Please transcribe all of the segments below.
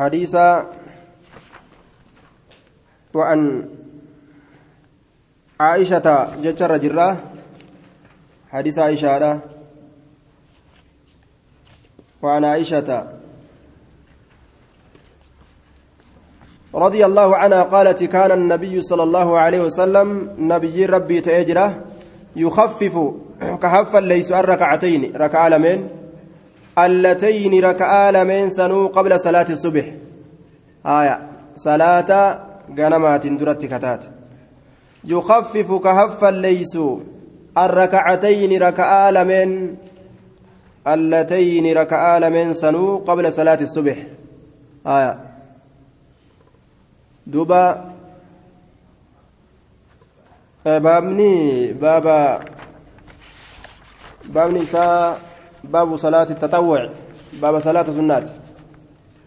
حديث وعن عائشة جتر جرة حديث عائشة وعن عائشة رضي الله عنها قالت كان النبي صلى الله عليه وسلم نبي ربي تأجرة يخفف كهفا ليس الركعتين ركع لمن؟ اللتين ركع لمن سنو قبل صلاة الصبح. آية. صلاة غنمات درت كتات. يخفف كهفا ليس الركعتين ركع لمن اللتين ركع لمن سنو قبل صلاة الصبح. آية. دوبا. baabni baaba baabni isaa taxawwuc baaba salaata sunnaati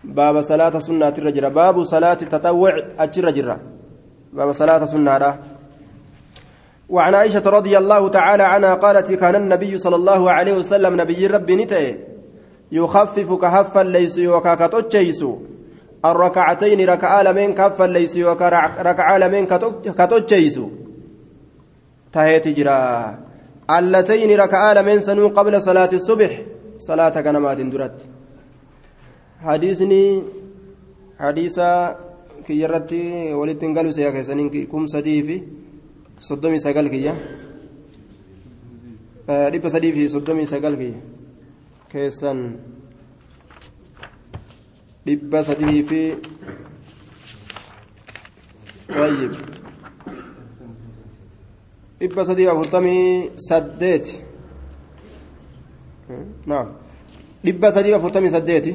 baaba salaata sunnaati irra jira baabu salaati taxawwuc achirra jira baaba salaata sunnaadha وعن عائشة رضي الله تعالى عنها قالت كان النبي صلى الله عليه وسلم نبي ربي نتئ يخفف كهفا ليس وكاكتوتشيس الركعتين ركعة لمن كفا ليس وكركعة لمن كتوتشيس taheeti jira qabla salaati subix salaata ganamaatiin duratti hadiisni hadiisa kiyya irratti walitti hin galu seeya keessaniin kum sadii fi soddomii sagal kiyya dhibba sadii fi soddomii sagal kiyya keessan dhibba sadii fi wayyib dhibba sadii afurtamii saddeeti. Naam. Dhibba sadii afurtamii saddeeti.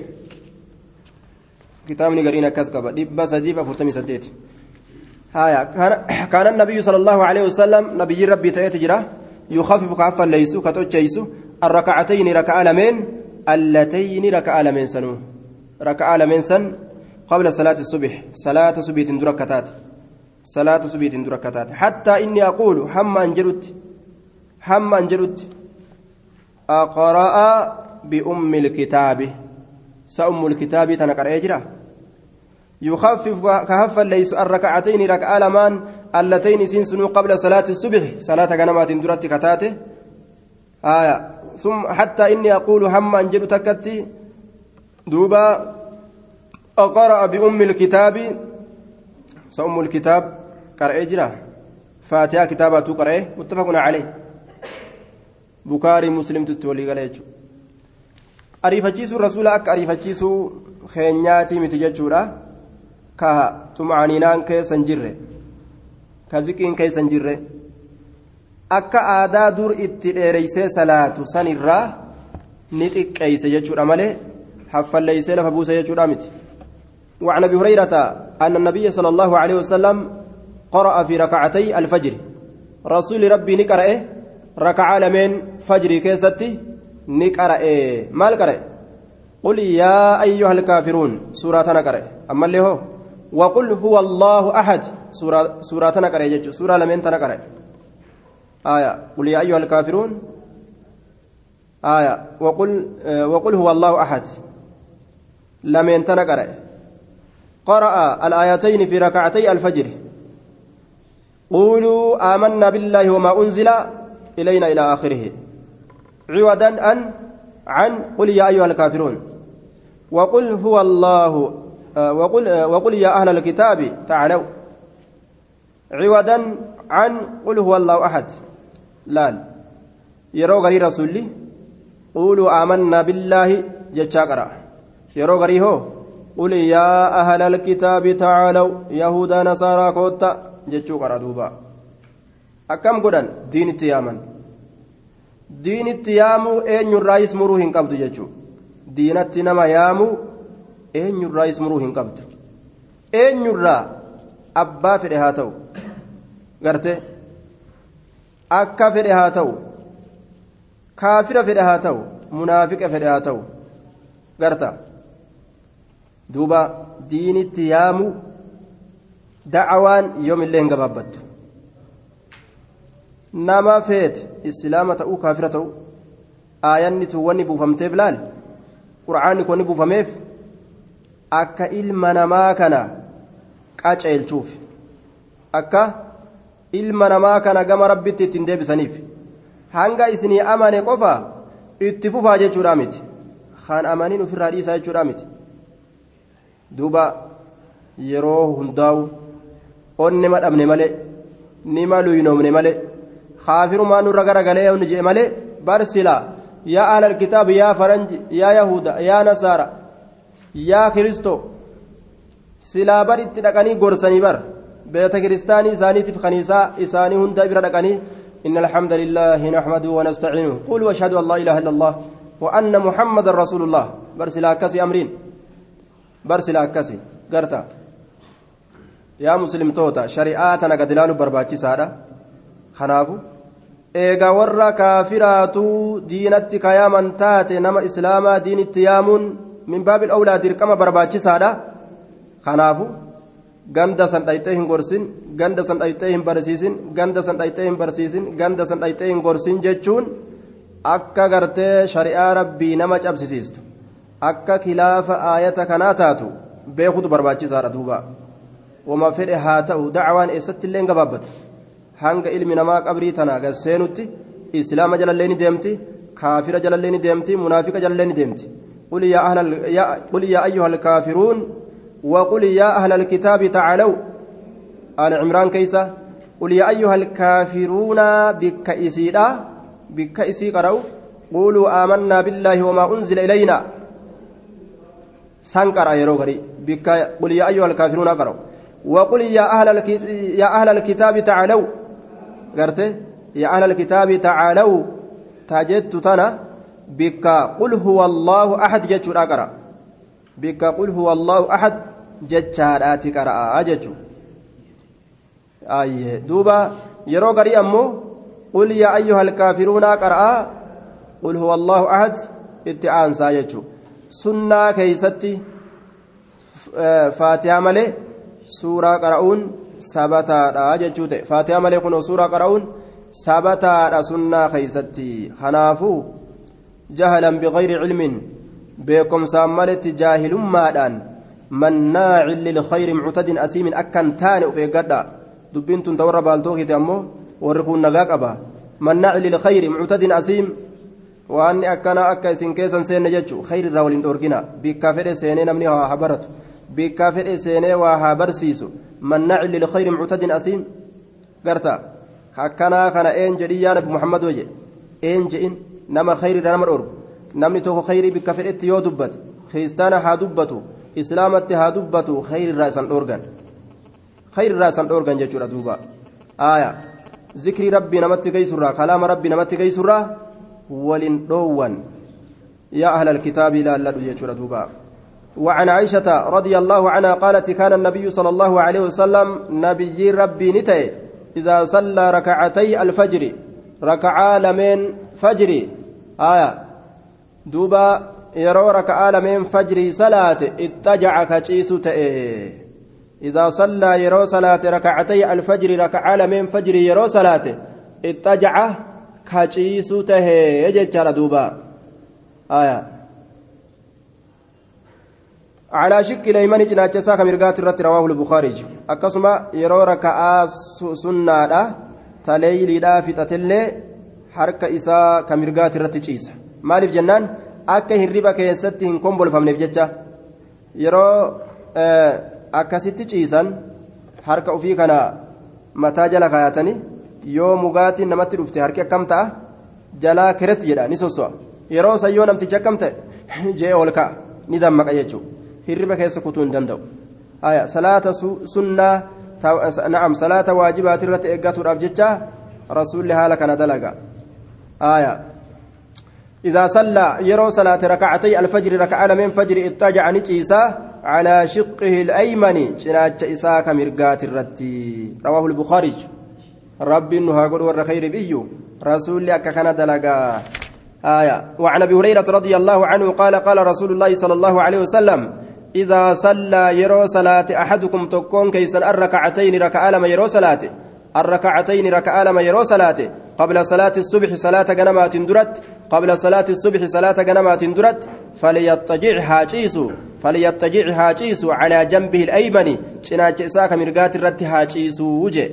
Kitaabni gariin akkas qaba. Dhibba sadii afurtamii saddeeti. هايا كان النبي صلى الله عليه وسلم نبي ربي تأتجرا يخفف كعفا ليس كتوجيس الركعتين ركع لمن اللتين ركع لمن سنو ركع لمن سن قبل صلاة الصبح صلاة صبح دركتات صلاة سبيت دركتات حتى إني أقول هم أنجلت هم أنجلت أقرأ بأم الكتاب سأم الكتاب تنكر أجرا يخفف كهفا ليس الركعتين ركعة لمان اللتين سنسنوا قبل صلاة الصبح صلاة كنمات درت كتاته آية ثم حتى إني أقول هم أنجل تكتي دوبا أقرأ بأم الكتاب سأم الكتاب قرأ جرا فاتحة كتابة قرأ متفق عليه بكاري مسلم تتولي قال akka ariifachiisuu keenyaatii miti jechuudha ka tumaaninaan keessan jirre ka ziqiin keessan jirre akka aadaa dur itti dheereysee salaatu sanirraa ni xiqqeeyse jechuudha malee haffalleeysee lafa buuse وعن أبي هريرة أن النبي صلى الله عليه وسلم قرأ في ركعتي الفجر. رسول ربي نقرأ ركع لمن فجر كيستي نقرأ ما القرأ قل يا أيها الكافرون سورة نقرأ أما اللي هو وقل هو الله أحد. سورة سورة نقرأ سورة لمن تنقرأ آية. قل يا أيها الكافرون. آية. وقل وقل هو الله أحد. لمن تنقرأ قرأ الآيتين في ركعتي الفجر. قولوا آمنا بالله وما أنزل إلينا إلى آخره. عودا عن عن قل يا أيها الكافرون. وقل هو الله وقل وقل يا أهل الكتاب تعالوا. عودا عن قل هو الله أحد. لا يرو غري رسولي. قولوا آمنا بالله جتشاكرا. يرو غري هو. قل يا أهل الكتاب تعالوا يهودا نصارى كوتا jechuu qara duuba akkam godhan diinitti yaaman diinitti yaamuu eenyurraayis muruu hin qabdu jechuu diinatti nama yaamuu eenyurraayis muruu hin qabdu eenyurraa abbaa fedhe haa ta'u garte akka fedhe haa ta'u kaafira fedhe haa ta'u munaafiqa fedhe haa ta'u garta duuba diinitti yaamuu dacawaan yoomillee hin gabaabbattu. Nama feete islaama ta'uu kaafira ta'uu aayanni tun wanni buufamteef laal? Qur'aanni kun buufameef? Akka ilma namaa kana qaceelchuuf akka ilma namaa kana gama rabbitti ittiin deebisaniif hanga isinii amane qofa itti fufaa jechuudha miti. Kan amaniin ofirraa dhiisaa jechuudha miti duuba yeroo hundaa'u onni madhabne malee nima luynoomne malee kaafirumaa nurra garagalee onni jee malee barsilaa yaa ahlal kitaab yaa faranji yaa yahuda yaa nasaara yaa kiristoo silaa bar itti dhaqanii gorsanii bar beeta kiristaanii isaaniitiif kaniisaa isaanii hunda bira dhaqanii إن الحمد لله نحمده ونستعينه قل واشهد أن لا إله إلا الله وأن محمد رسول الله برسل كسي أمرين برسل كسي قرتا يا مسلم توتا شريعاتنا قد لالو برباكي سادة خنافو eega warra kaafiraatuu diinatti kayaaman taate nama islaamaa diinitti yaamuun min baabil awlaa dirqama barbaachisaadha kanaafu ganda san dhayxee hin gorsin ganda san dhayxee hin barsiisin ganda san dhayxee hin barsiisin ganda san dhayxee hin gorsin jechuun akka gartee shari'aa rabbii nama cabsisiistu akka kilaafa aayata kanaa taatu beekutu barbaachisaadha duuba wama fedhe haa ta'u dacwaan eessatti illee gabaabbatu hanga ilmi namaa qabrii tanaa gasseenutti islaama jalallee ni deemti kaafira jalallee ni deemti munaafiqa jalallee ni deemti قل يا أهل ال... يا... قل يا أيها الكافرون وقل يا أهل الكتاب تعالوا آل عمران كيسة قل يا أيها الكافرون بك إسيدا بك إسي قرأوا قولوا آمنا بالله وما أنزل إلينا سنكر يا روغري بك قل يا أيها الكافرون قرأوا وقل يا أهل. يا أهل الكتاب تعالوا. قرت يا أهل الكتاب تعالوا. تجدت تنا بك قل هو الله أحد جتشو أقرأ. بك قل هو الله أحد جتشارات قرأ. أجتشو آيه. دوبا يرو قري أمو. قل يا أيها الكافرون قرأ قل هو الله أحد. اتعان ساجتشو سنة كيستي فاتحة ملي سورة قرأون sabataadha jechuu ta'e faatihaa malee kunoo suuraa qara'uun sabataadha sunnaa keeysatti kanaafuu jahalan biqayri cilmin beekomsaan maletti jaahilummaadhaan mannaacin lilkhayri muctadin asiimin akkan taane uf eeggadha dubbiin tun ta warra baaltookite ammoo warri kun nagaa qaba mannaacin lilkhayri muctadin asiim waanni akkana akka isin keessan seenne jechuu khayri irraa waliin dhoorgina. Bikka fedhe seenee namni haa baratu bikka fedhe seenee waa haa barsiisu. مناع للخير معتد أسيم قرتا هكنا كان إن جدي يا نبي محمد وجه إن جئن نما خير نما الأرب نمني توه خير بكفرت يو دبت خيستانا ها دبتو إسلامت ها دبتو خير رأسا أورغان خير رأسا أورغان جتشورا دوبا آية ذكر ربي نمت كيسرا كلام ربي نمت كيسرا ولن دوان يا أهل الكتاب لا لا دوبا وعن عائشة رضي الله عنها قالت كان النبي صلى الله عليه وسلم نبي ربي نتي إذا صلى ركعتي الفجر ركعا لمن فجر آية دوبا يرو ركعا لمن فجر صلاة اتجع كتشيس إذا صلى يرو صلاة ركعتي الفجر ركعا لمن فجر يرو صلاة اتجع كتشيس يجد دوبا آية على شك ليمن جناچ ساك مرغات الرت رواه البخاري اكسما يرو ركعا سنة تليلي دا فتتله harka isaa ka mirgaati irratti ciisa maaliif jennaan akka hirriba keessatti hin kombolfamneef jecha yeroo akkasitti ciisan harka ofii kana mataa jala kaayatanii yoo mugaatiin namatti dhufte harki akkam ta'a jalaa kiretti jedha ni sosso'a yeroo san yoo namtichi akkam ta'e jee ol ka'a ni dammaqa jechuudha hirriba keessa kutuu hin danda'u salaata sunnaa na'am salaata waajibaati irratti eeggatuudhaaf jecha rasuulli haala kana dalaga آية إذا صلى يرو صلاة ركعتي الفجر ركع من فجر اتجع نجيسا على شقه الأيمن جناج إساك مرقات الرتي رواه البخاري رب إنها قل ور خير بيو. رسول لك كان دلقا آية. وعن أبي هريرة رضي الله عنه قال قال رسول الله صلى الله عليه وسلم إذا صلى يرو صلاة أحدكم تكون كيسا الركعتين ركع لما يرو صلاة الركعتين ركع لما يرو صلاة قبل صلاة الصبح صلاة جنمات درت قبل صلاة الصبح صلاة جنمات درت فليضطجع حاجيس فليتجع هاجيس على جنبه الأيمن شناج إساك مرقات الرت هاجيس وجه.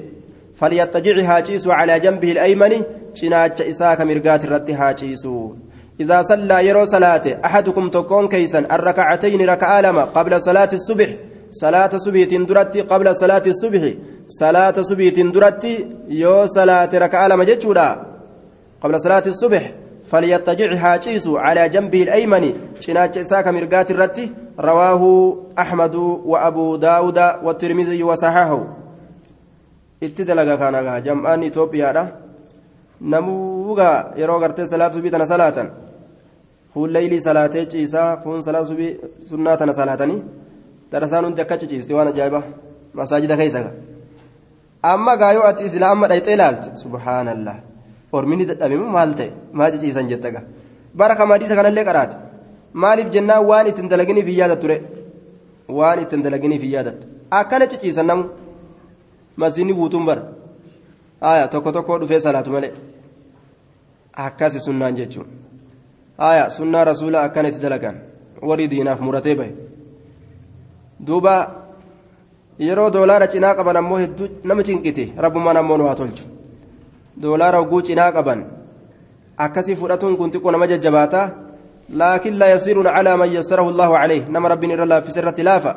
فليتجع هاجيس على جنبه الأيمن شناج إساك مرقات الرت هاجيس إذا صلى يرو صلاة أحدكم تكون كيسا الركعتين ركعة لما قبل صلاة الصبح. صلاة صبح درتي قبل صلاة الصبح. صلاة صبح درتي يو صلاة ركعة لما جتشودا. قبل صلاة الصبح فليتجع هاجيس على جنبه الأيمن شناج إساك مرقات الرتي رواه أحمد وأبو داود والترمذي وصححه. اتدلق كان جمعان إثيوبيا namuugaa yeroo gartee salaata subii tana salaatan kun leeylii salaatee ciisaa kun salaata subii sunnaa tana salaatanii darasaan hundi akka ciciiste waan ajaa'iba masaajida keessa amma gaayoo ati islaa amma dhayxee ilaalte subhaanallah ormini dadhabemu maal ta'e maa ciciisan jettaga bara kamadiisa kanallee qaraate maaliif jennaan waan ittiin dalaginiif hin yaadattu ture waan ittiin dalaginiif hin yaadattu akkana ciciisan namu masiinni guutuun bara aya tokko tokko dhufee salaatu malee akkasi sunnaan jechuun aya sunnaa rasuula akkana itti dalagan warri diinaaf muratee bahe duuba yeroo doolaara cinaa qaban ammoo hedduu nama cinqite rabbumaan ammoo haa tolchu doolaara hogguu cinaa qaban akkasii fudhatuun kun xiqqoo nama jajjabaataa laakiin laa yasiiruun calaa man yassarahu caleyh nama rabbiin irra laaffise irratti laafa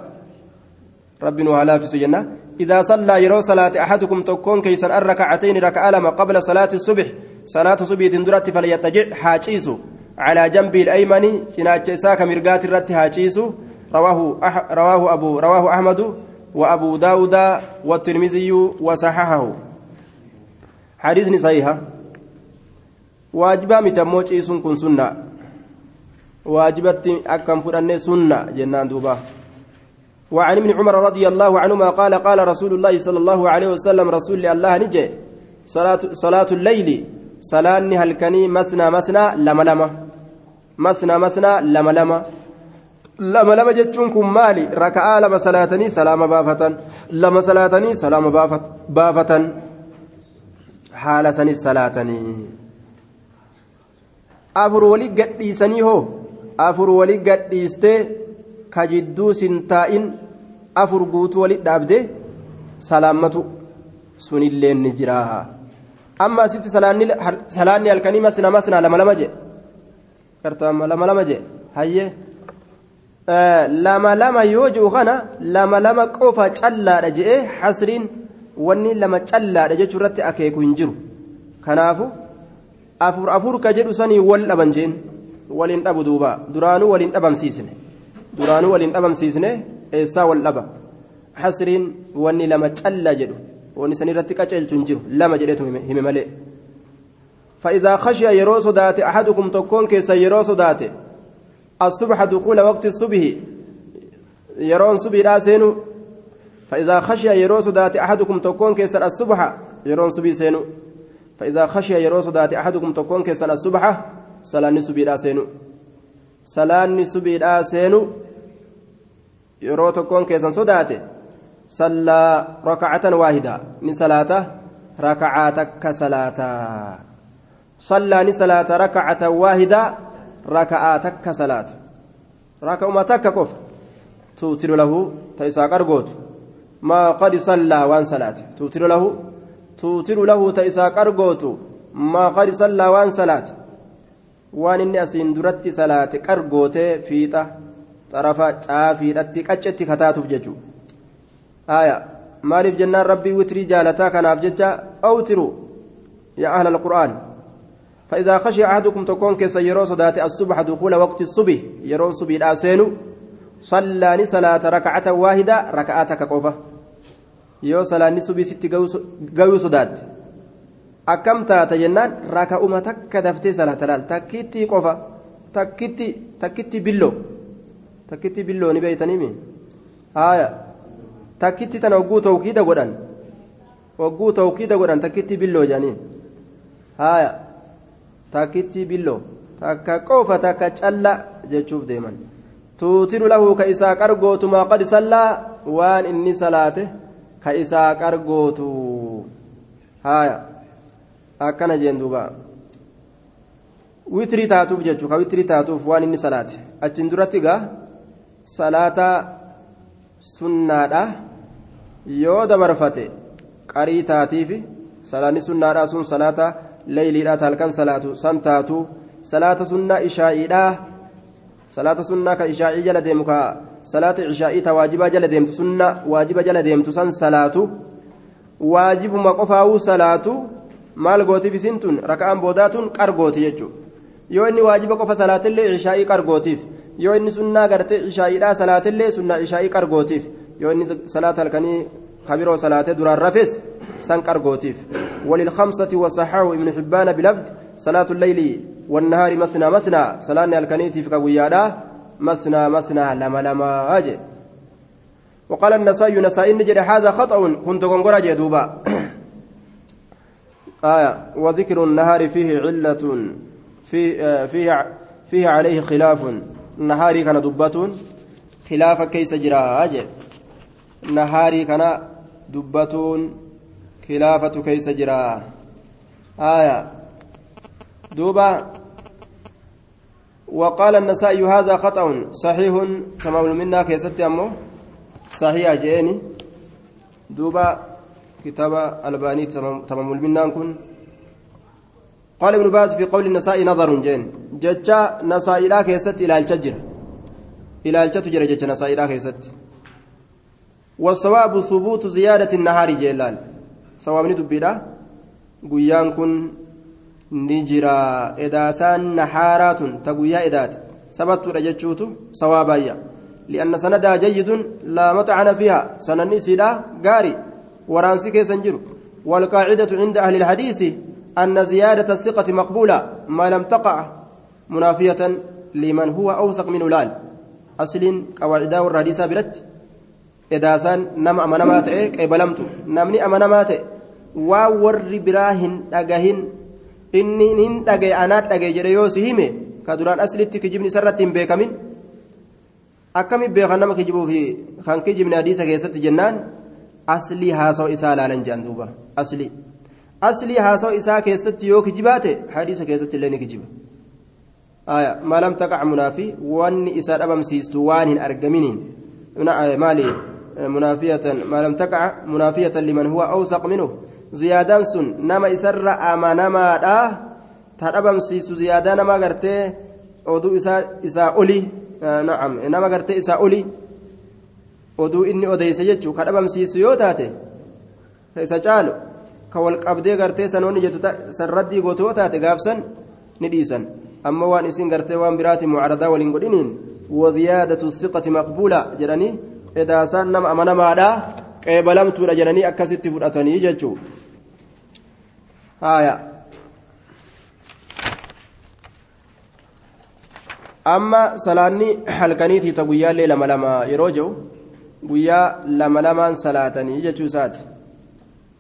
rabbiin waa laaffisu jenna إذا صلى يرو صلاة أحدكم تكون كيسا الركعتين ركعة لما قبل صلاة الصبح صلاة صبح تندرت فليتجع حاجيس على جنب الأيمن شناج إساك مرقات الرت حاجيس رواه أح رواه أبو رواه أحمد وأبو داود والترمذي وصححه. حديث صحيح. واجبا متموج إيسون كن سنة؟ واجبت أكم فرن سنة جنان دوبا. وعن ابن عمر رضي الله عنهما قال قال رسول الله صلى الله عليه وسلم رسول الله نجي صلاة, صلاة الليل صلاة هلكني مسنا مسنا لما لما مسنا مسنا لما لما. لما لما جتشونكم مالي ركعة لما صلاتني سلام بافة لما صلاتني سلام بافة بافة حال سني صلاتني. أفر ولي قد هو أفر ولي قد ka jidduu sintaa'in afur guutuu walit dhaabde salaammatu sunillee ni jira. Amma asitti salaanni halkanii masna masna lama lama jee? Kartaama lama lama jee? Hayyee. Lama lama yoo jiru kana lama lama qofa callaadha je'ee hasriin wanni lama callaadha jechuu irratti akeeku hin jiru. Kanaafu afur afur ka jedhu sanii wal dhaban jeen waliin dhabu duuba. Duraanuu waliin dhabamsiisne duraanuu waliin dhabamsiisne eessaa wal dhaba? Hasriin wanni lama callaa jedhu. Wanni san irratti qaceelchu hin jiru. Lama jedhetu hime malee. فإذا خشي يرو صدات أحدكم تكون كيس يرو صدات الصبح دخول وقت الصبح يرون صبح لا سينو فإذا خشي يرو صدات أحدكم تكون كيس الصبح يرون صبح سينو فإذا خشي يرو صدات أحدكم تكون كيس الصبح صلاة صبح لا سينو صلاة صبح لا سينو yeroo tokkoon keessan sodaate sallaa rakacatan waahida ni salaata rakacaa takka salaata sallaa ni salaata rakacatan waahida raka'aa takka salaata raka'uma takka qofa tuutiru lahu ta isaa qargootu maa qad sallaa waan salaate tuutiru lahu tuutiru lahu ta isaa qargootu maa qad sallaa waan salaate waan inni asiin duratti salaate qargootee fiixa xarafa caafiidhatti qaccetti kataatuuf jechuudha haaya maaliif jennaan rabbii witrii jaalataa kanaaf jecha awtiru yaa ahla alqur'aan فإذا خشي أحدكم تكون كيس يرو صدات الصبح دخول وقت الصبح يرون صبح الآسين صلى صلاة ركعة واحدة ركعتك قفة يو صلاة صبح ست قوي صدات. أكم تات جنان ركعة تك دفتي صلاة تكتي قفة تكتي تكتي بلو. Takkitti billooni beeytaniimi haaya. Takkitti tana wagguu tawkiida godhan. Wagguu tawkiida godhan takkitti billoo jedhaniin haaya. Takkitti billoo. Takka qofa takka calla jechuuf deeman. Tuutiru lahu ka isaa qargootu maa qad sallaa. Waan inni salaate ka isaa qargootu. Haaya. Akkana jeen duuba. Witrii taatuuf jechuu ka witrii taatuuf waan inni salaate. Achiin duratti gaa salaata sunnaadha yoo dabarfate qarii taatiifi salaanni sunnaadha sun salaata leeyliidha halkan salaatu san taatu salaata sunnaa ishaa'iidha salaata sunnaa ka ishaa'ii jala deemu ka salaata ishaa'ii ta waajibaa jala deemtu sunna waajiba jala deemtu san salaatu waajibuma qofaawuu salaatu maal gootiif isin tun boodaatun qargooti jechuudha yoo inni waajiba qofa salaatillee ishaa'ii qargootiif yoo inni sunnaa gartee ishaa'iidhaa salaatillee sunnaa ishaa'ii qargootiif yoo inni salaata halkanii kabiroo salaatee duraan rafes san qargootiif وللخمسة وصححه ابن حبان بلفظ صلاة الليل والنهار مثنى مثنى صلاة الكنيتي في كويادا مثنى مثنى لما لما أجي وقال النسائي نسائي نجد هذا خطأ كنت قنقر جدوبا آية وذكر النهار فيه علة في آه فيه فيه عليه خلاف. النهار كان دبة. خلاف كيس جرا أجي نهاري كان دبة. خلافة كيس جرا آية. دوبا وقال النسائي هذا خطأ صحيح. تمام منا كيست أمه صحيح جيني دوبا كتاب الباني تمام المنان كن. قال ابن باز في قول النساء نظر جين ججا نساء لا كيست إلى الشجر إلى الشجر ججا نساء لا كيست والصواب ثبوت زيادة النهار جيلال صواب ni jira edaasaan nahaaraatun ta guyyaa edaate sabattuudha jechuutu sawaabayya li'anna sanadaa jayyidun laa maxcana fiiha sananni isiidha gaari waraansi keessan jiru والقاعدة عند أهل الحديث أن زيادة الثقة مقبولة ما لم تقع منافية لمن هو أوثق من أولال أصل قواعده الرئيسة برت إذا سان نم أمانمات إيه قبلمت نمني dhagahin inni hin dhagaye anaat dhagaye jedhe yoo si hime ka duraan aslitti kijibni isarratti hin beekamin akkami beekan nama kijibuufi kan kijibni hadiisa keessatti jennaan aslii haasawa isaa laalan jedhan duuba aslii aslii haasawa isaa keessatti yoo kijibaate hadiisa keessatti illee ni kijiba maalam taqac munaafi wanni isaa dhabamsiistu waan hin argaminiin maali munaafiyatan maalam taqac munaafiyatan liman huwa awsaq minuhu ziyaadaan sun nama isarra amanamaadha ta dhabamsiistu ziyaadaa nama gartee oduu isaa isaa oli na'am nama gartee isaa oli oduu inni odeyse jechuu ka dhabamsiisu yoo taate isa caalu ka wal qabdee gartee sanoonni jettu san raddii goote yoo taate gaafsan ni dhiisan amma waan isin gartee waan biraati mucaradaa waliin godhiniin waziyaadatu siqati maqbuula jedhanii edaasaan nama amanamaadha qeebalamtuudha jedhanii akkasitti fudhatanii jechuu haya amma salaanni halkaniitii ta guyyaallee lama lama yeroo jiru guyyaa lama lamaan salaatanii jechuu isaati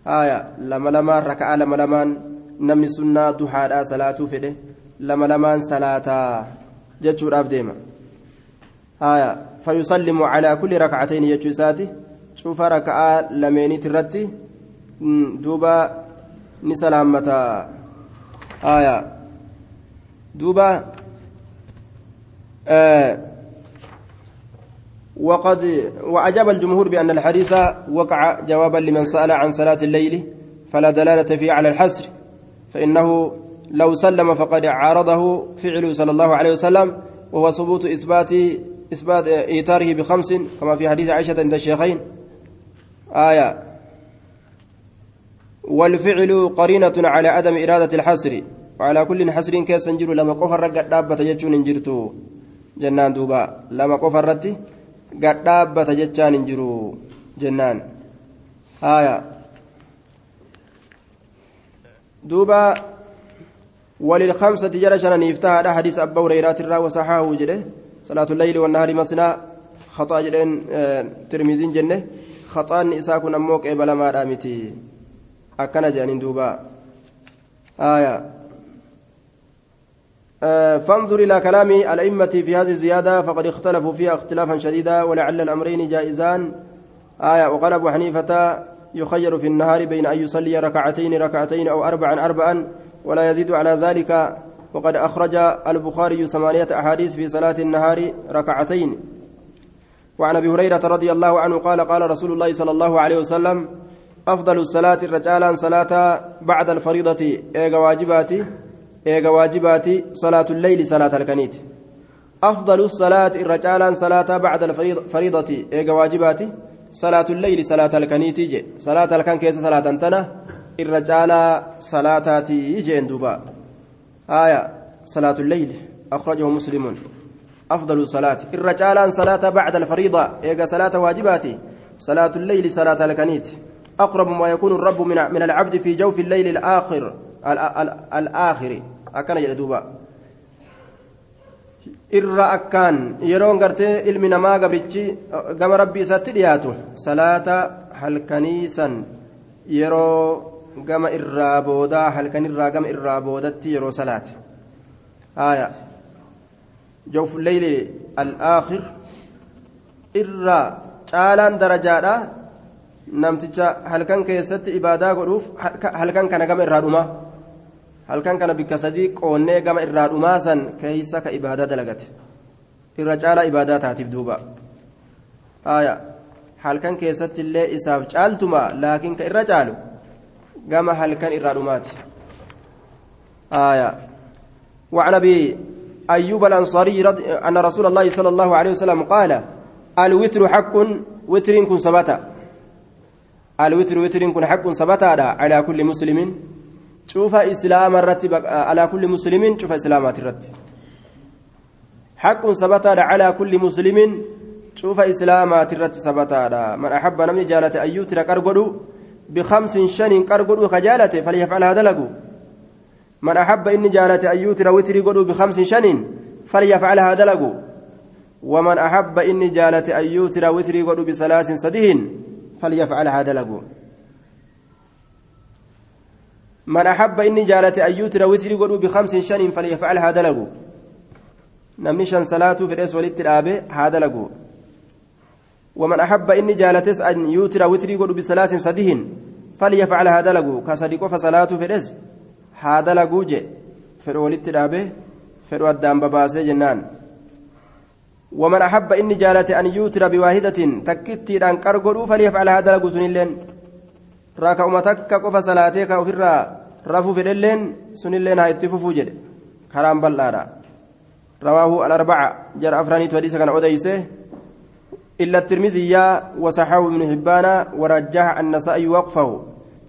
haya lama lamaan raka'a lama lamaan namni sunnaa duhaadhaa salaatuu fedhe lama lamaan salaataa jechuudhaaf deema haya fayusallimu calaa kulli rakacatayn jechuu isaati cufa raka'aa lameeniit irratti duuba ni salaammata haya duuba آه وقد وأجاب الجمهور بأن الحديث وقع جوابا لمن سأل عن صلاة الليل فلا دلالة فيه على الحسر فإنه لو سلم فقد عارضه فعل صلى الله عليه وسلم وهو ثبوت إثبات إثبات إيتاره بخمس كما في حديث عائشة عند الشيخين. آية والفعل قرينة على عدم إرادة الحسر وعلى كل حسر كيس نجر لما قفر رقت دابة يجون نجرتو jennaan duuba lama qofa irratti gad dhaabbata jechaan hin jiru jennaan. Haya duuba وللخمسة جرى شنن يفتح حديث أبا هريرة الرا وصححه جده صلاة الليل والنهار مسنا خطأ جدين ترمزين جنة خطأ إساء كن أموك إبلا ما رامتي أكنا جانين دوبا آية فانظر إلى كلام الأئمة في هذه الزيادة فقد اختلفوا فيها اختلافا شديدا ولعل الأمرين جائزان. آية وقال أبو حنيفة يخير في النهار بين أن يصلي ركعتين ركعتين أو أربعا أربعا ولا يزيد على ذلك. وقد أخرج البخاري ثمانية أحاديث في صلاة النهار ركعتين. وعن أبي هريرة رضي الله عنه قال قال رسول الله صلى الله عليه وسلم أفضل الصلاة الرجال صلاة بعد الفريضة إيغا واجباتي. ايغا واجباتي صلاه الليل صلاه الكنيت افضل الصلاه الرجال صلاه بعد الفريضه ايغا واجباتي صلاه الليل صلاه الكنيت جي صلاه الكن كيس صلاه تنا الرجال صلاتاتي جين دوبا آية صلاة الليل أخرجه مسلم أفضل الصلاة الرجال صلاة بعد الفريضة إيجا صلاة واجباتي صلاة الليل صلاة الكنيت أقرب ما يكون الرب من من العبد في جوف الليل الآخر الآخر أكن يدوبا irra akkaan yeroon gartee ilmi namaa gabrichi gama rabbii isaatti dhiyaatu salaata halkaniisan yeroo gama irraa boodaa halkanirraa gama irraa boodatti yeroo salaate aayaa جوف الليل الآخر إرى caalaan darajaadha namticha halkan keessatti ibaadaa godhuuf halkan kana gama irraa dhumaa halkan kana bikka sadii qoonnee gama irraa dhumaa san keeysa ka ibaadaa dalagate irra caalaa ibaadaa taatiif duuba haya halkan keessatti illee isaaf caaltuma laakiin ka irra caalu gama halkan irraa dhumaati haya وعن ابي أيوب الأنصاري أن رسول الله صلى الله عليه وسلم قال الوتر حق وتر كن سبتا الوتر وتر كن حق سبتا على كل مسلم شوف إسلام الرتب على كل مسلم شوف إسلامات الرتب حق سبتا على كل مسلم شوف إسلامات الرتب سبتا من أحب نمني جالة أن يوتر كرغدو بخمس شن كرغدو خجالة فليفعل هذا لقو من أحب إن جالت أن يوتر وتري قدو بخمس شن فليفعلها دلقوا ومن أحب إن جالت أن يوتر وتري قدو بثلاث سدهن فليفعلها دلقوا من أحب إن جالت أن يوتر وتري قدو بخمس شن فليفعلها دلقوا نمني شن صلاة في الأس ولدت الآبي هذا لقوا ومن أحب إن جالتس أن يوتر وتري قدو بثلاث سدهن فليفعلها دلقوا كصديق فصلاة في الأس haa dalaguu je fedhu walitti dhaabe fedhu addaan babaasee jennaan ومن أحب إني جالت أن يوتر بواحدة تكتي أن كرغدو فليفعل هذا لغو سنلين راك أمتك قف صلاتك وفرا رفو في اللين سنلين هاي تففو جد كرام بلارا رواه الأربعة جر أفراني توديس كان عديسه إلا الترمذي وصححه ابن حبان ورجح النسائي وقفه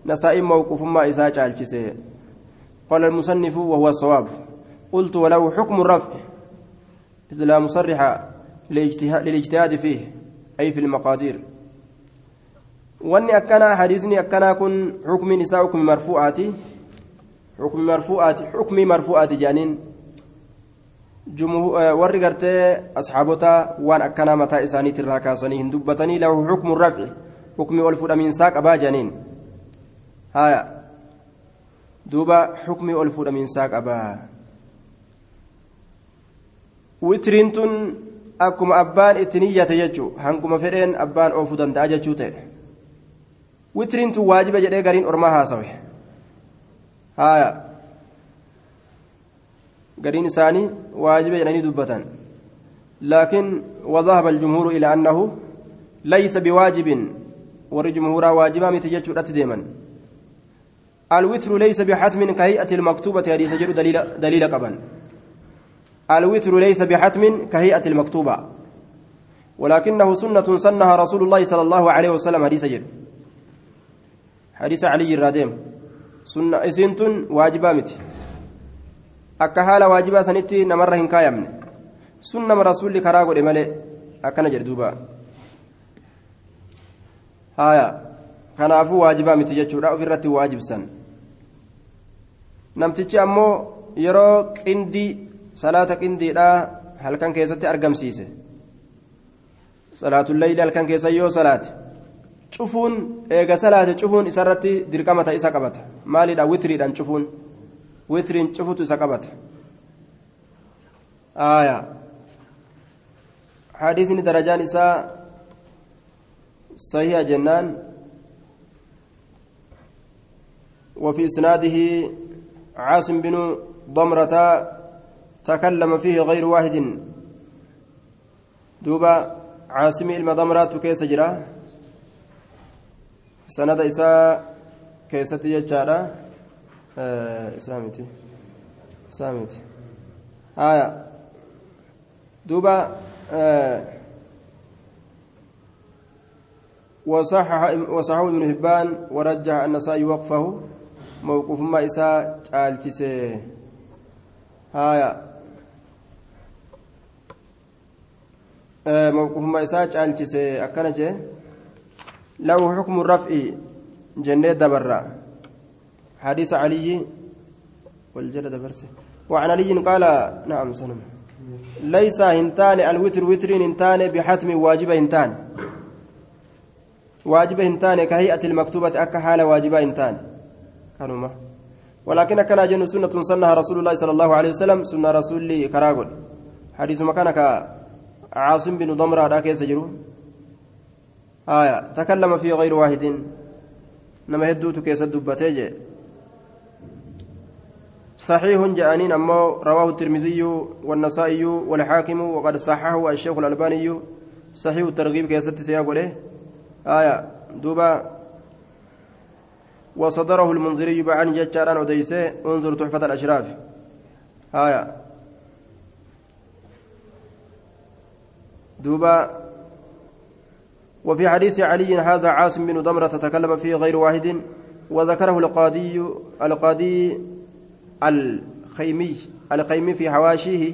نسائي موقف ما إساء قال المصنف وهو الصواب قلت وله حكم الرفع إذ لا مصرح للاجتهاد فيه أي في المقادير واني أكنا حديثني أكنا كن حكم نساء حكم مرفوعات حكم مرفوعات حكم مرفوعات جانين warri gartee asxaabota waan akkanaa mataa isaaniitti irraa kaasanii hin dubbatanii lahu xukmu rafci xukmi ol fudhamiinsaa qabaa janiin haya duuba xukmii ol fuudhamiinsaa qabaa witiriin tun akkuma abbaan itti niyyate jechuu hanguma fedheen abbaan oofuu danda'a jechuu ta'e witiriin tun waajiba jedhee gariin ormaa haasawe. Haaya. Gariin isaanii waajiba jedhanii dubbatan. Laakiin وذهب الجمهور إلى أنه ليس بواجب ور جمهورا واجبا متى جتشو ديما الوتر ليس بحتم كهيئة المكتوبة حديث جر دليل دليل قبل الوتر ليس بحتم كهيئة المكتوبة ولكنه سنة سنها رسول الله صلى الله عليه وسلم حديث جر حديث علي الراديم سنة إسنتن واجبة متي akka haala waajibaa sanitti namarra hin kaayamne sun nama rasuulli karaa godhe malee akkana jedhe duuba haya kanaafuu waajibaa miti jechuudha ofirratti waajibsan namtichi ammoo yeroo qindii salaata qindiidhaa halkan keessatti argamsiise salaatullayli halkan keessa yoo salaate cufuun eega salaate cufuun isarratti dirqama ta isa qabata maalidha witriidhaan cufuun witriin cufutu isa qabata aya hadiisni darajaan isaa sahiha jennaan وفي إسناده عاصم بن ضمرة تكلم فيه غير واحد دوبا ilma damraatu keessa jira sanada isaa keessatti jechaadha. Isaa miti. Isaa miti. Haya duuba وصحح وصححه ابن حبان ورجح النسائي وقفه موقوف ما إساء جالجسه هايا موقوف ما إساء جالجسه أكنجه له حكم الرفع جنة دبرة. حديث علي والجلد برسه. وعن علي قال نعم سلم. ليس هنتان الوتر وترين هنتان بحتم واجب هنتان. واجب هنتان كهيئة المكتوبة أكا حال واجب هنتان. كانوا ولكن كان جن سنة سنها رسول الله صلى الله عليه وسلم سنة رسول كراغل. حديث مكانك عاصم بن ضمرة ذاك يسجروا آية تكلم في غير واحد. نما هدوت كيس دبتيجي صحيح جانين أما رواه الترمذي والنسائي والحاكم وقد صححه الشيخ الألباني. صحيح الترغيب كيست سياق له آية دوبا. وصدره المنذري بعن جتشاران وديسة انظر تحفة الأشراف. آية. دوبا. وفي حديث علي هذا عاصم بن ضمرة تكلم فيه غير واحد وذكره القاضي القاضي الخيمي الخيمي في حواشيه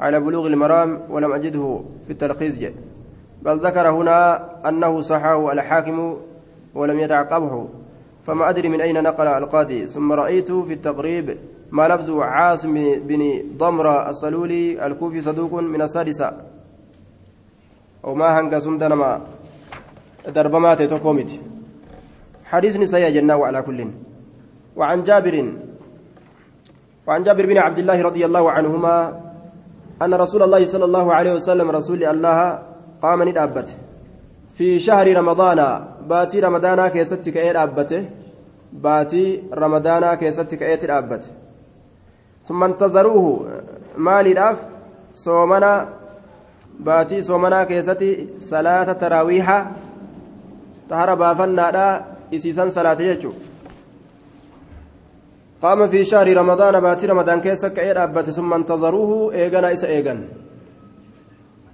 على بلوغ المرام ولم أجده في التلخيص. بل ذكر هنا أنه صححه الحاكم ولم يتعقبه فما أدري من أين نقل القاضي. ثم رأيت في التقريب ما لفظ عاصم بن ضمرة الصلولي الكوفي صدوق من السادسة. وما هنك سمدنما دربمات تقومت حديث نساء جنة على كل. وعن جابر وعن جابر بن عبد الله رضي الله عنهما أن رسول الله صلى الله عليه وسلم رسول الله قام ندابته. في شهر رمضان باتي رمضان كيستك إيه دابته باتي رمضان كيستك إيه دابته ثم انتظروه مالي داف صومنا باتي صومنا كيستي صلاة تراويح tahara baafannaadha isiisan salaate jechuun qaama fi shahri ramadaana baatii ramadaan keessa ka'ee dhaabbate summa intazaruuhu eegana isa eegan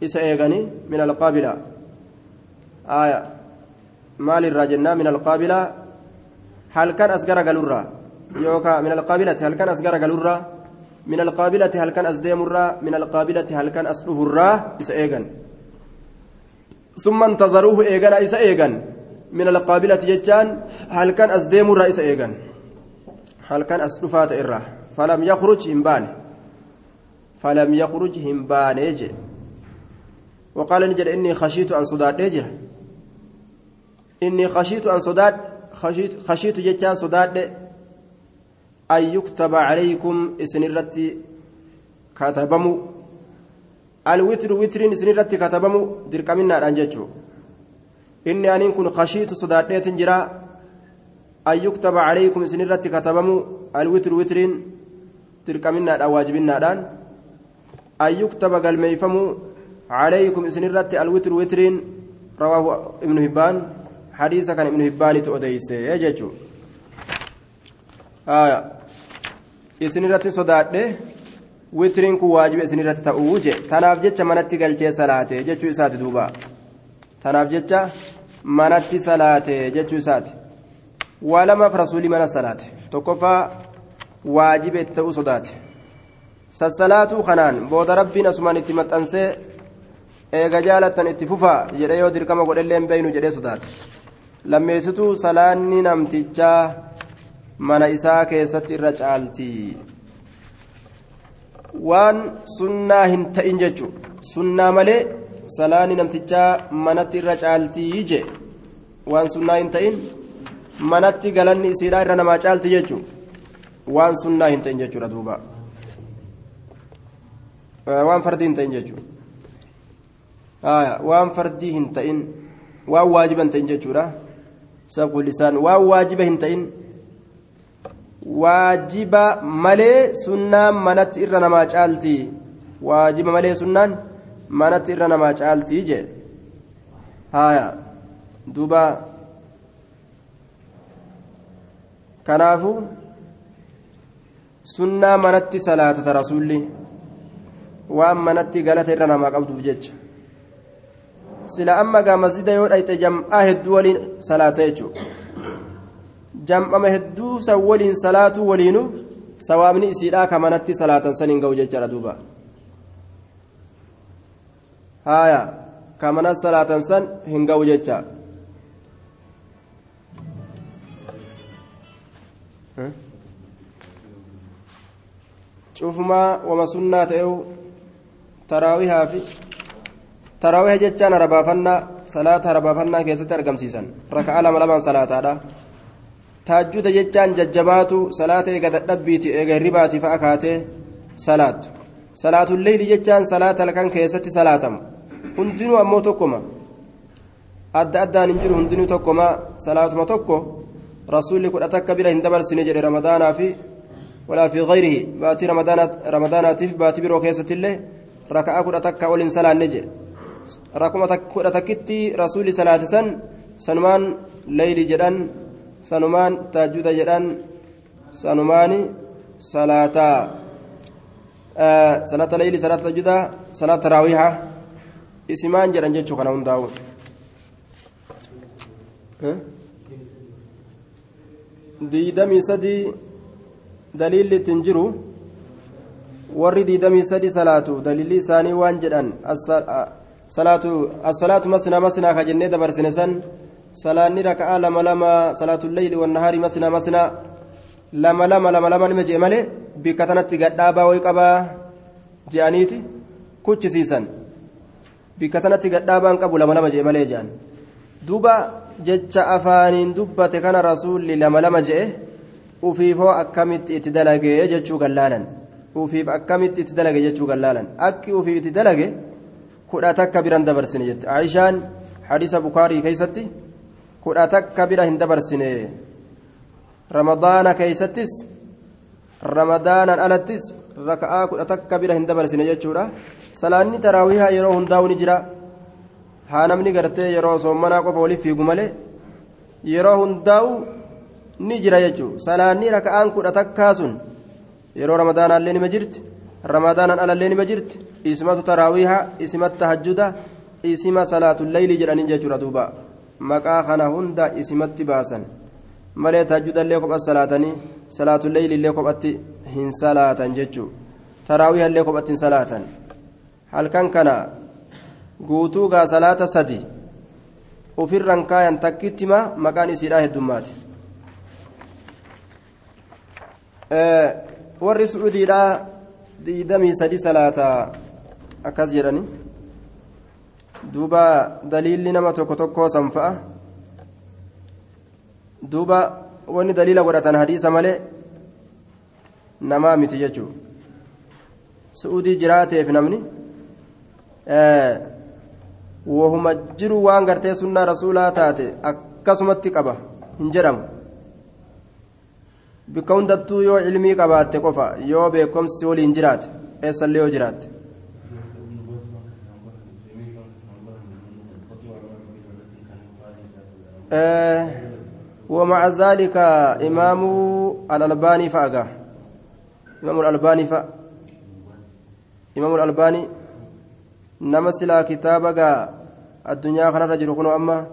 isa eegani min alqaabila aya maalirraa jennaa min alqaabila halkan as gara galurraa yookaa min alqaabilati halkan as gara galurraa min alqaabilati halkan as deemurraa min alqaabilati halkan as dhufurraa isa eegan summa intazaruuhu eegana isa eegan من القابلة جتان هل كان أزديم الرئيس إيغان هل كان أسلفات إرة فلم يخرج همبان فلم يخرج همبان يجي وقال نجد إني خشيت أن صداد يجي إني خشيت أن صداد خشيت, خشيت جتان صداد an yuktaba calaykum isinirratti katabamu alwitru witriin isinirratti katabamu dirqaminaadhaan jechuu inni aniin kun kashiitu sodaadheetin jira an yuktaba calaykum isinirratti katabamu alwitru witriin dirqaminaadhaan waajibinaadhaan an yuktaba galmeeyfamu calaykum isinirratti alwitru witriin rawaahu ibnu hibbaan hadiisa kan ibnu hibbaanitu odeyse jechuu isin irratti sodaadhe witiriin kun waajiba isin irratti ta'uu je tanaaf jecha manatti galchee salaate jechuu isaati duuba. Tanaaf jecha manatti salaate jechuu isaati. Waa lamaaf rasuulii mana salaate. Tokkoffaa waajiba itti ta'uu sodaate. Sassalaatuu kanaan booda rabbiin asumaan itti maxxansee eega jaalattan itti fufaa jedhee yoo dirqama godhellee hin beeynu jedhee sodaate. Lammeessituu salaanni namtichaa mana isaa keessatti irra caalti waan sunnaa hin ta'in jechu sunnaa malee salaanni namtichaa manatti irra caaltii je waan sunnaa hin ta'in manatti galanni isiidhaa irra namaa caalti jechu waan sunnaa hin ta'in jechuudha duuba waan fardii hin ta'in jechuudha waan fardii hin ta'in waan waajiba hin ta'in jechuudha sabqu waan waajiba hin ta'in waajiba malee sunnaan manatti irra namaa caalti. Waajiba malee sunnaan manatti irra namaa caaltii je haya duuba. Kanaafu sunnaa manatti salaatata rasuulli waan manatti galata irra namaa qabduuf jecha. Sila amma gaa masjida yoo dhayxe jam'aa hedduu waliin salaata jechuudha jam'ama hedduu san waliin salaatuu waliinu sawaabni isiidhaa ka manatti salaatan san hin ga'u jechaadha duuba haaya ka manatti salaatan san hin ga'u jecha cufumaa wama sunnaa ta'eewu taraawihaa fi taraawiha jechaan harabaafannaa salaata harabaafannaa keessatti argamsiisan raka'a lama lamaan salaataadha taajjuda jechaan jajjabaatu salaata eega dadhabbiiti eega hirribaati fa'a kaatee salaatu salaatulleeyli jechaan salaata halkan keessatti salaatamu hundinuu ammoo tokkoma adda addaan hin jiru hundinuu tokkoma salaatuma tokko rasuulli kudha takka bira hin dabarsine jedhe ramadaanaa fi في غيره باتي رمضان رمضان تيف باتي برو كيسة الله ركعة كرة تكا ولين صلاة نجي ركعة كرة تكتي رسول صلاة سن سنمان سنمان تاجود جدان سنمان صلاة آه صلاة ليل صلاة تاجود صلاة تراويح اسمان جدان جتشو كنا هنداو ديدمي سدي daliilli ittiin jiru warri diidamii sadi salaatu daliilli isaanii waan jedhan assalaatu masnaa masnaa ka jennee dabarsine san salaanni raka'aa lama lama salaatulleeyli wannahaari masnaa masnaa lama lama lama lama nima jee malee bikka tanatti gadhaabaa way qabaa je'aniiti? Kuchisiisan. Bikka tanatti gadhaabaan qabu lama lama jee malee je'an. Duuba jecha afaaniin dubbate kana rasuulli lama lama je'e ufiifoo akkamitti itti dalagee jechuu gallaalan? Ufiif akkamitti itti dalage jechuu gallaalan? Akki ufiif itti dalage kudha takka biran dabarsine jette. Aishaan hadiisa bukaarii keeysatti kudha takka bira hin dabarsine ramadaana keeysattis ramadaanan alattis raka'aa kudha takka bira hin dabarsine jechuudha salaanni taraawihaa yeroo hundaa'u ni jira haa namni gartee yeroo soommanaa qofa waliif fiigu malee yeroo hundaa'u ni jira jechuun salaanni raka'aan kudha takkaa sun yeroo ramadaanaallee nima jirti ramadaanaan alallee nima jirti ismatu taraawiha ismatu tahajjuda isima salaatulleeyli jedhanii jechuudha duuba maqaa kana hunda isimatti baasan malee tahajjudallee kophaa salaatanii salaatulleeyliillee kophatti hin salaatan jechuudha taraawihallee kophatti hin salaatan halkan kana guutuu gaa salaata sadi ofirran kaayan takkittima maqaan isiidhaa heddummaati. warri sucuudiidhaa diidamii sadi salaata akkas jedhani duuba daliilli nama tokko tokkoo san fa'a duuba wanni daliila godhatan hadiisa malee namaa miti jechuu su'uudii jiraateef namni wahuma jiru waan gartee sunnaa rasuulaa taate akkasumatti qaba hin jedhamu bikka hundattuu yoo ilmii qabaatte qofa yoo beekomsi waliin jiraate eessallee yoo jiraatte ومع ذلك إمام الألباني فأقا إمام الألباني فأ إمام الألباني نمسلا كتابك الدنيا خنا رجل كنو أما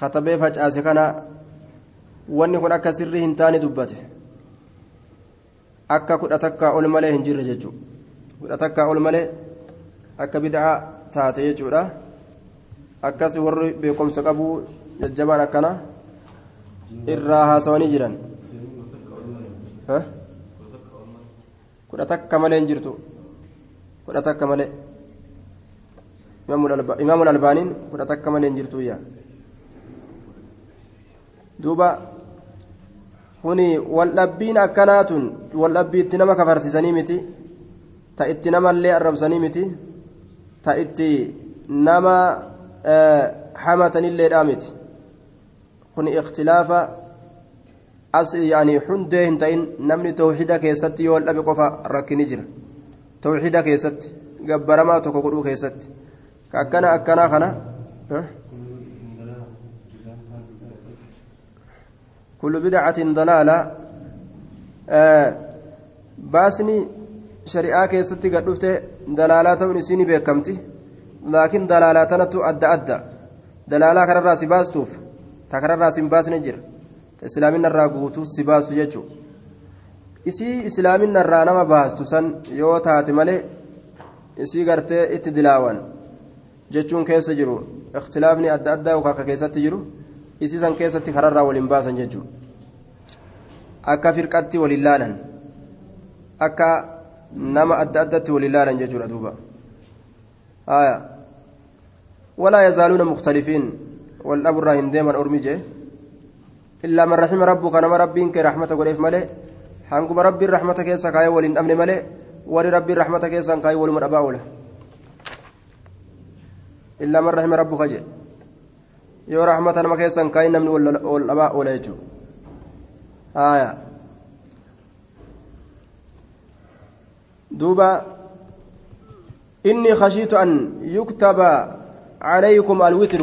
خطبه فجأة كنا wanni kun akka sirrii hin taane dubbate akka kudha takkaa ol malee hin jirre jechuudha kudha takkaa ol malee akka bid'aa taate jechuudha akkas warri beekumsa qabu jajjabaan akkana irraa haasawanii jiran kudha takka malee hin jirtu kudha takka malee imaamul albaaniin kudha takka malee hin jirtu yaa duuba kuni waldhabbiin akkanaatun waldhabbii itti nama kafarsiisanii miti ta itti namallee arrabsanii miti ta itti nama hamatanilleedhaa miti kun ikhtilaafa as yaani hundee hin ta'in namni tawxida keessatti yoo waldhabe qofa rakkini jira tawxida keessatti gabbaramaa tokko godhuu keessatti ka akkana akkanaa kana بدعة ضلالة آه baasni shari'aa keessatti gad dhufte dalaalaa ta'uun isiin beekamti laakiin dalaalaa tanatu adda adda dalaalaa kanarraa si baastuuf ta kanarraa si hin baasne jira islaaminarraa guutuu si baastu jechuudha isii islaaminarraa nama baastu san yoo taate malee isii gartee itti dilaawan jechuun keessa jiru ikhtilaafni adda addaa akka keessatti jiru isii san keessatti kararraa waliin baasan jechuudha akka firqatti waliin laalan. akka nama adda addatti wal ilaalan jechuudha duuba walaa yazaaluuna mukhtalifiin illaa man raxima rabbuka nama rabbiin kee raxmata godheef malee hanguma rabbiin raxmata keessa kaayee wal hin dhabne malee warri rabbiin raxmata keessan kaayee waluma dhabaa oola illaa man raxima rabbuka jee yoo raxmata nama keessan kaayee namni wal dhabaa oola jechuudha haya دوبا إني خشيت أن يكتب عليكم الوتر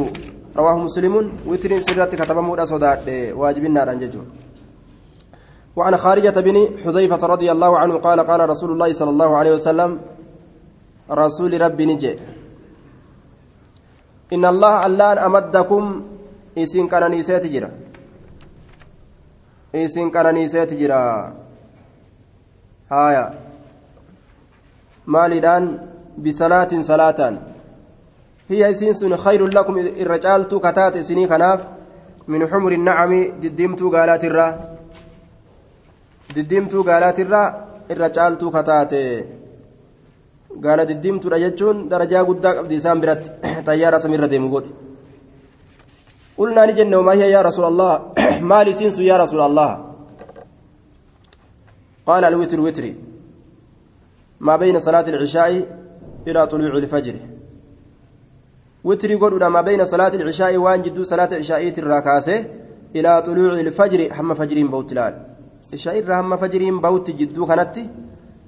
رواه مسلم وتر سرت كتب مودا صدات واجب النار أنججون وعن خارجة بن حذيفة رضي الله عنه قال قال رسول الله صلى الله عليه وسلم رسول ربي نجي إن الله الآن أمدكم إسين كان نيسات جرا إسين كان نيسات جرا هايا maaliidhaan bisalaatin salaataan hiya isiin sun khayrun lakum irra caaltuu kataate isinii kanaaf min xumuri nacami diddiimtuu gaalaatirraa diddiimtuu gaalaatirraa irra caaltuu kataate gaala diddiimtuudha jechuun darajaa guddaa qabdi isaan biratti xayyaara samiirra deemu godhi قلنا نجن وما هي يا رسول الله ما لسينس يا رسول الله قال الوتر وتري ما بين صلاة العشاء إلى طلوع الفجر وتري قول ما بين صلاة العشاء وان جدو صلاة العشاء الراكاسة إلى طلوع الفجر هم فجرين بوت لال. العشاء هم فجرين بوت جدو كانت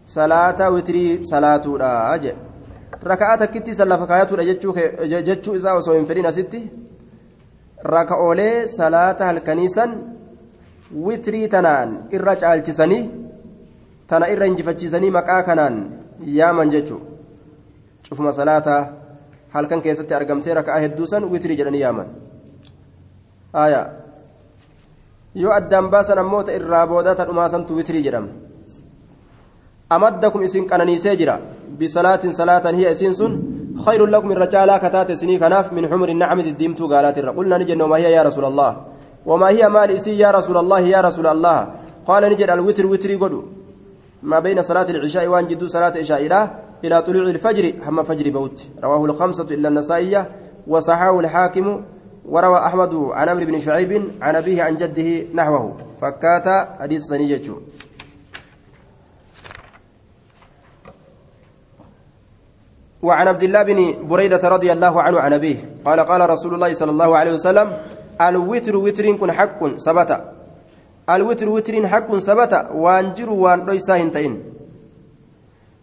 صلاة وتري صلاة راجع ركعات كتي سلف كايات جتشو إذا وسوين فرين ستي ركعولي صلاة الكنيسة وتري تنان. إرجع الجسني tana irra injifachiisanii maqaa kanaan yaaman jechuudha cufuma salaataa halkan keessatti argamtee raka'aa hedduu san witrii jedhanii yaaman yoo addaan baasan ammoo ta irraa boodaa ta dhumaa santu witrii jedhama amaddakum isin qananiisee jira bisalaatin salaatan hiya isiin sun خير لكم من رجالا كتات سني كناف من حمر النعم الديمتو قالت قلنا نجد وما هي يا رسول الله وما هي مال إسي يا رسول الله يا رسول الله قال نجد الوتر وتري قدو ما بين صلاة العشاء وان جدو صلاة العشاء إلى طلوع الفجر هم فجر بوت. رواه الخمسة إلا النسائية وصححه الحاكم وروى أحمد عن عمرو بن شعيب عن أبيه عن جده نحوه. فكات حديث سنيجة وعن عبد الله بن بريدة رضي الله عنه عن أبيه قال قال رسول الله صلى الله عليه وسلم الوتر وتر كن حق ثبت الوتر وتر حق ثبت وانجر وان ليس هنتين.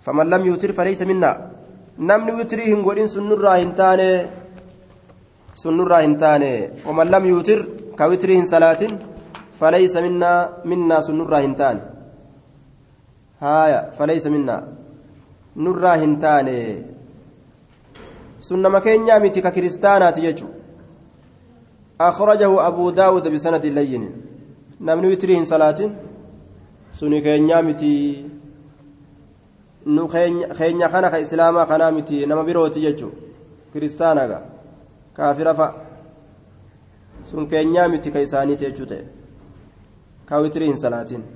فمن لم يوتر فليس منا. نمن وتريهم قولين سنرا هنتاني سنرا هنتاني ومن لم يوتر كوترهم صلاة فليس منا منا سنرا هنتاني هايا فليس منا. نرا هنتاني سنة مكينيا متي ككريستانا تيجو أخرجه أبو داود بسند لين. namni witrii hin salaatin suni keenyaa miti nu keenya kana ka islaamaa kanaa miti nama birooti jechuu kiristaanaga kaafira fa sun keenyaa miti ka isaaniiti jechuu ta'e ka witrii hin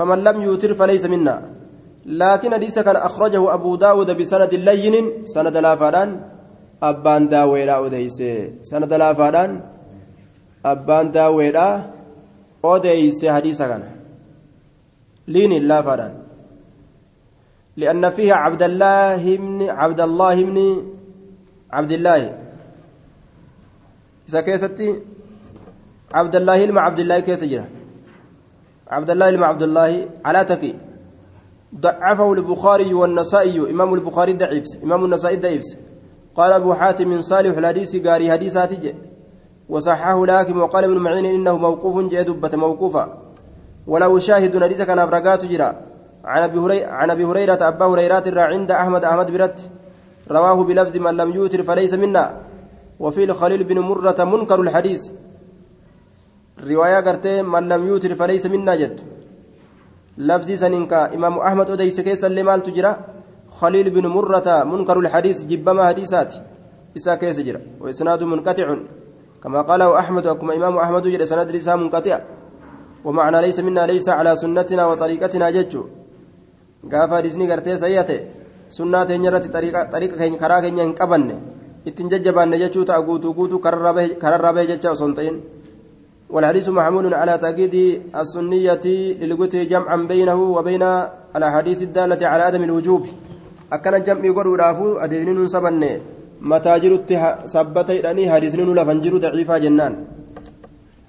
فمن لم يوتر فليس منا لكن حديث كان أخرجه أبو داود بسند لين سند لا فادان أبان داويلا أديسي سند لا فادان abbaan daawweedha odeeyse hadiisa kana liin laafaadhaan لأن فيها عبد الله بن عبد الله بن عبد الله. إذا كيستي عبد الله إلما عبد الله كيس جرا عبد الله إلما عبد الله على تكي. ضعفه البخاري والنسائي. إمام البخاري ضعيف. إمام النسائي ضعيف. قال أبو حاتم صالح الحديث قاري حديثات جي وصححه لكن وقال ابن معين إنه موقوف جاء دبة موقوفا ولو شاهد حديث كان أبرقات جرا. عن أبي هريرة عن هريرة أبا هريرة عند أحمد أحمد برت. رواه بلفظ من لم يوتر فليس منا. وفي الخليل بن مرة منكر الحديث. رواية قرتي من لم يوتر فليس منا جد. لفظي سننكا. إمام أحمد أديس كيس اللي مال تجرى خليل بن مرة منكر الحديث. جبما حديثات إسا كيس جرى وإسناد منقطع. كما قاله أحمد وكما إمام أحمد جرى سند منقطع. ومعنى ليس منا ليس على سنتنا وطريقتنا ججو قافا حديثني قرتي سيئته. keenya karaa keenya hin qabanne ittiin jajjabaanne jechuu ta'a guutuu guutuu kararraa bahe jecha osoo hin ta'in والحديث محمول على تأكيد السنية للقتل جمعا بينه وبين الأحاديث الدالة على عدم الوجوب. أكن الجمع يقول رافو أدينين سبن متى جرت سبت إلاني حديثين لفنجر ضعيفة جنان.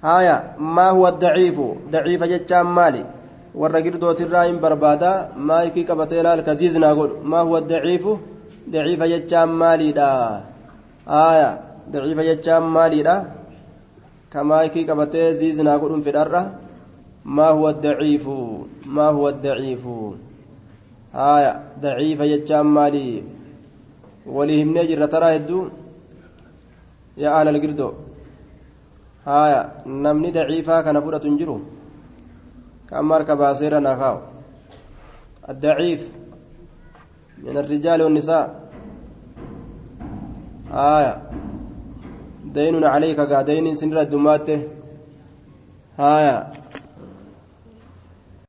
هايا ما هو الضعيف ضعيف جتشام مالي warra girdootirraa hin barbaada maayikii qabatee ilaal kaziiznaa godhu maa huwa daciifu daciifa jechaan maaliidha aya daciifa jechaan maaliidha ka maayikii qabatee ziiznaa godhun fedharra maa huwa daciifu maa huwa daciifu aya daciifa jechaan maalii walii himnee jirra taraa hedduu yaa ahlal girdoo haya namni daciifaa kana fudhatu hin jiru? كم ماركة باسيرا نخاو الضعيف من الرجال والنساء آية دين عليك قادين سنر الدمات آية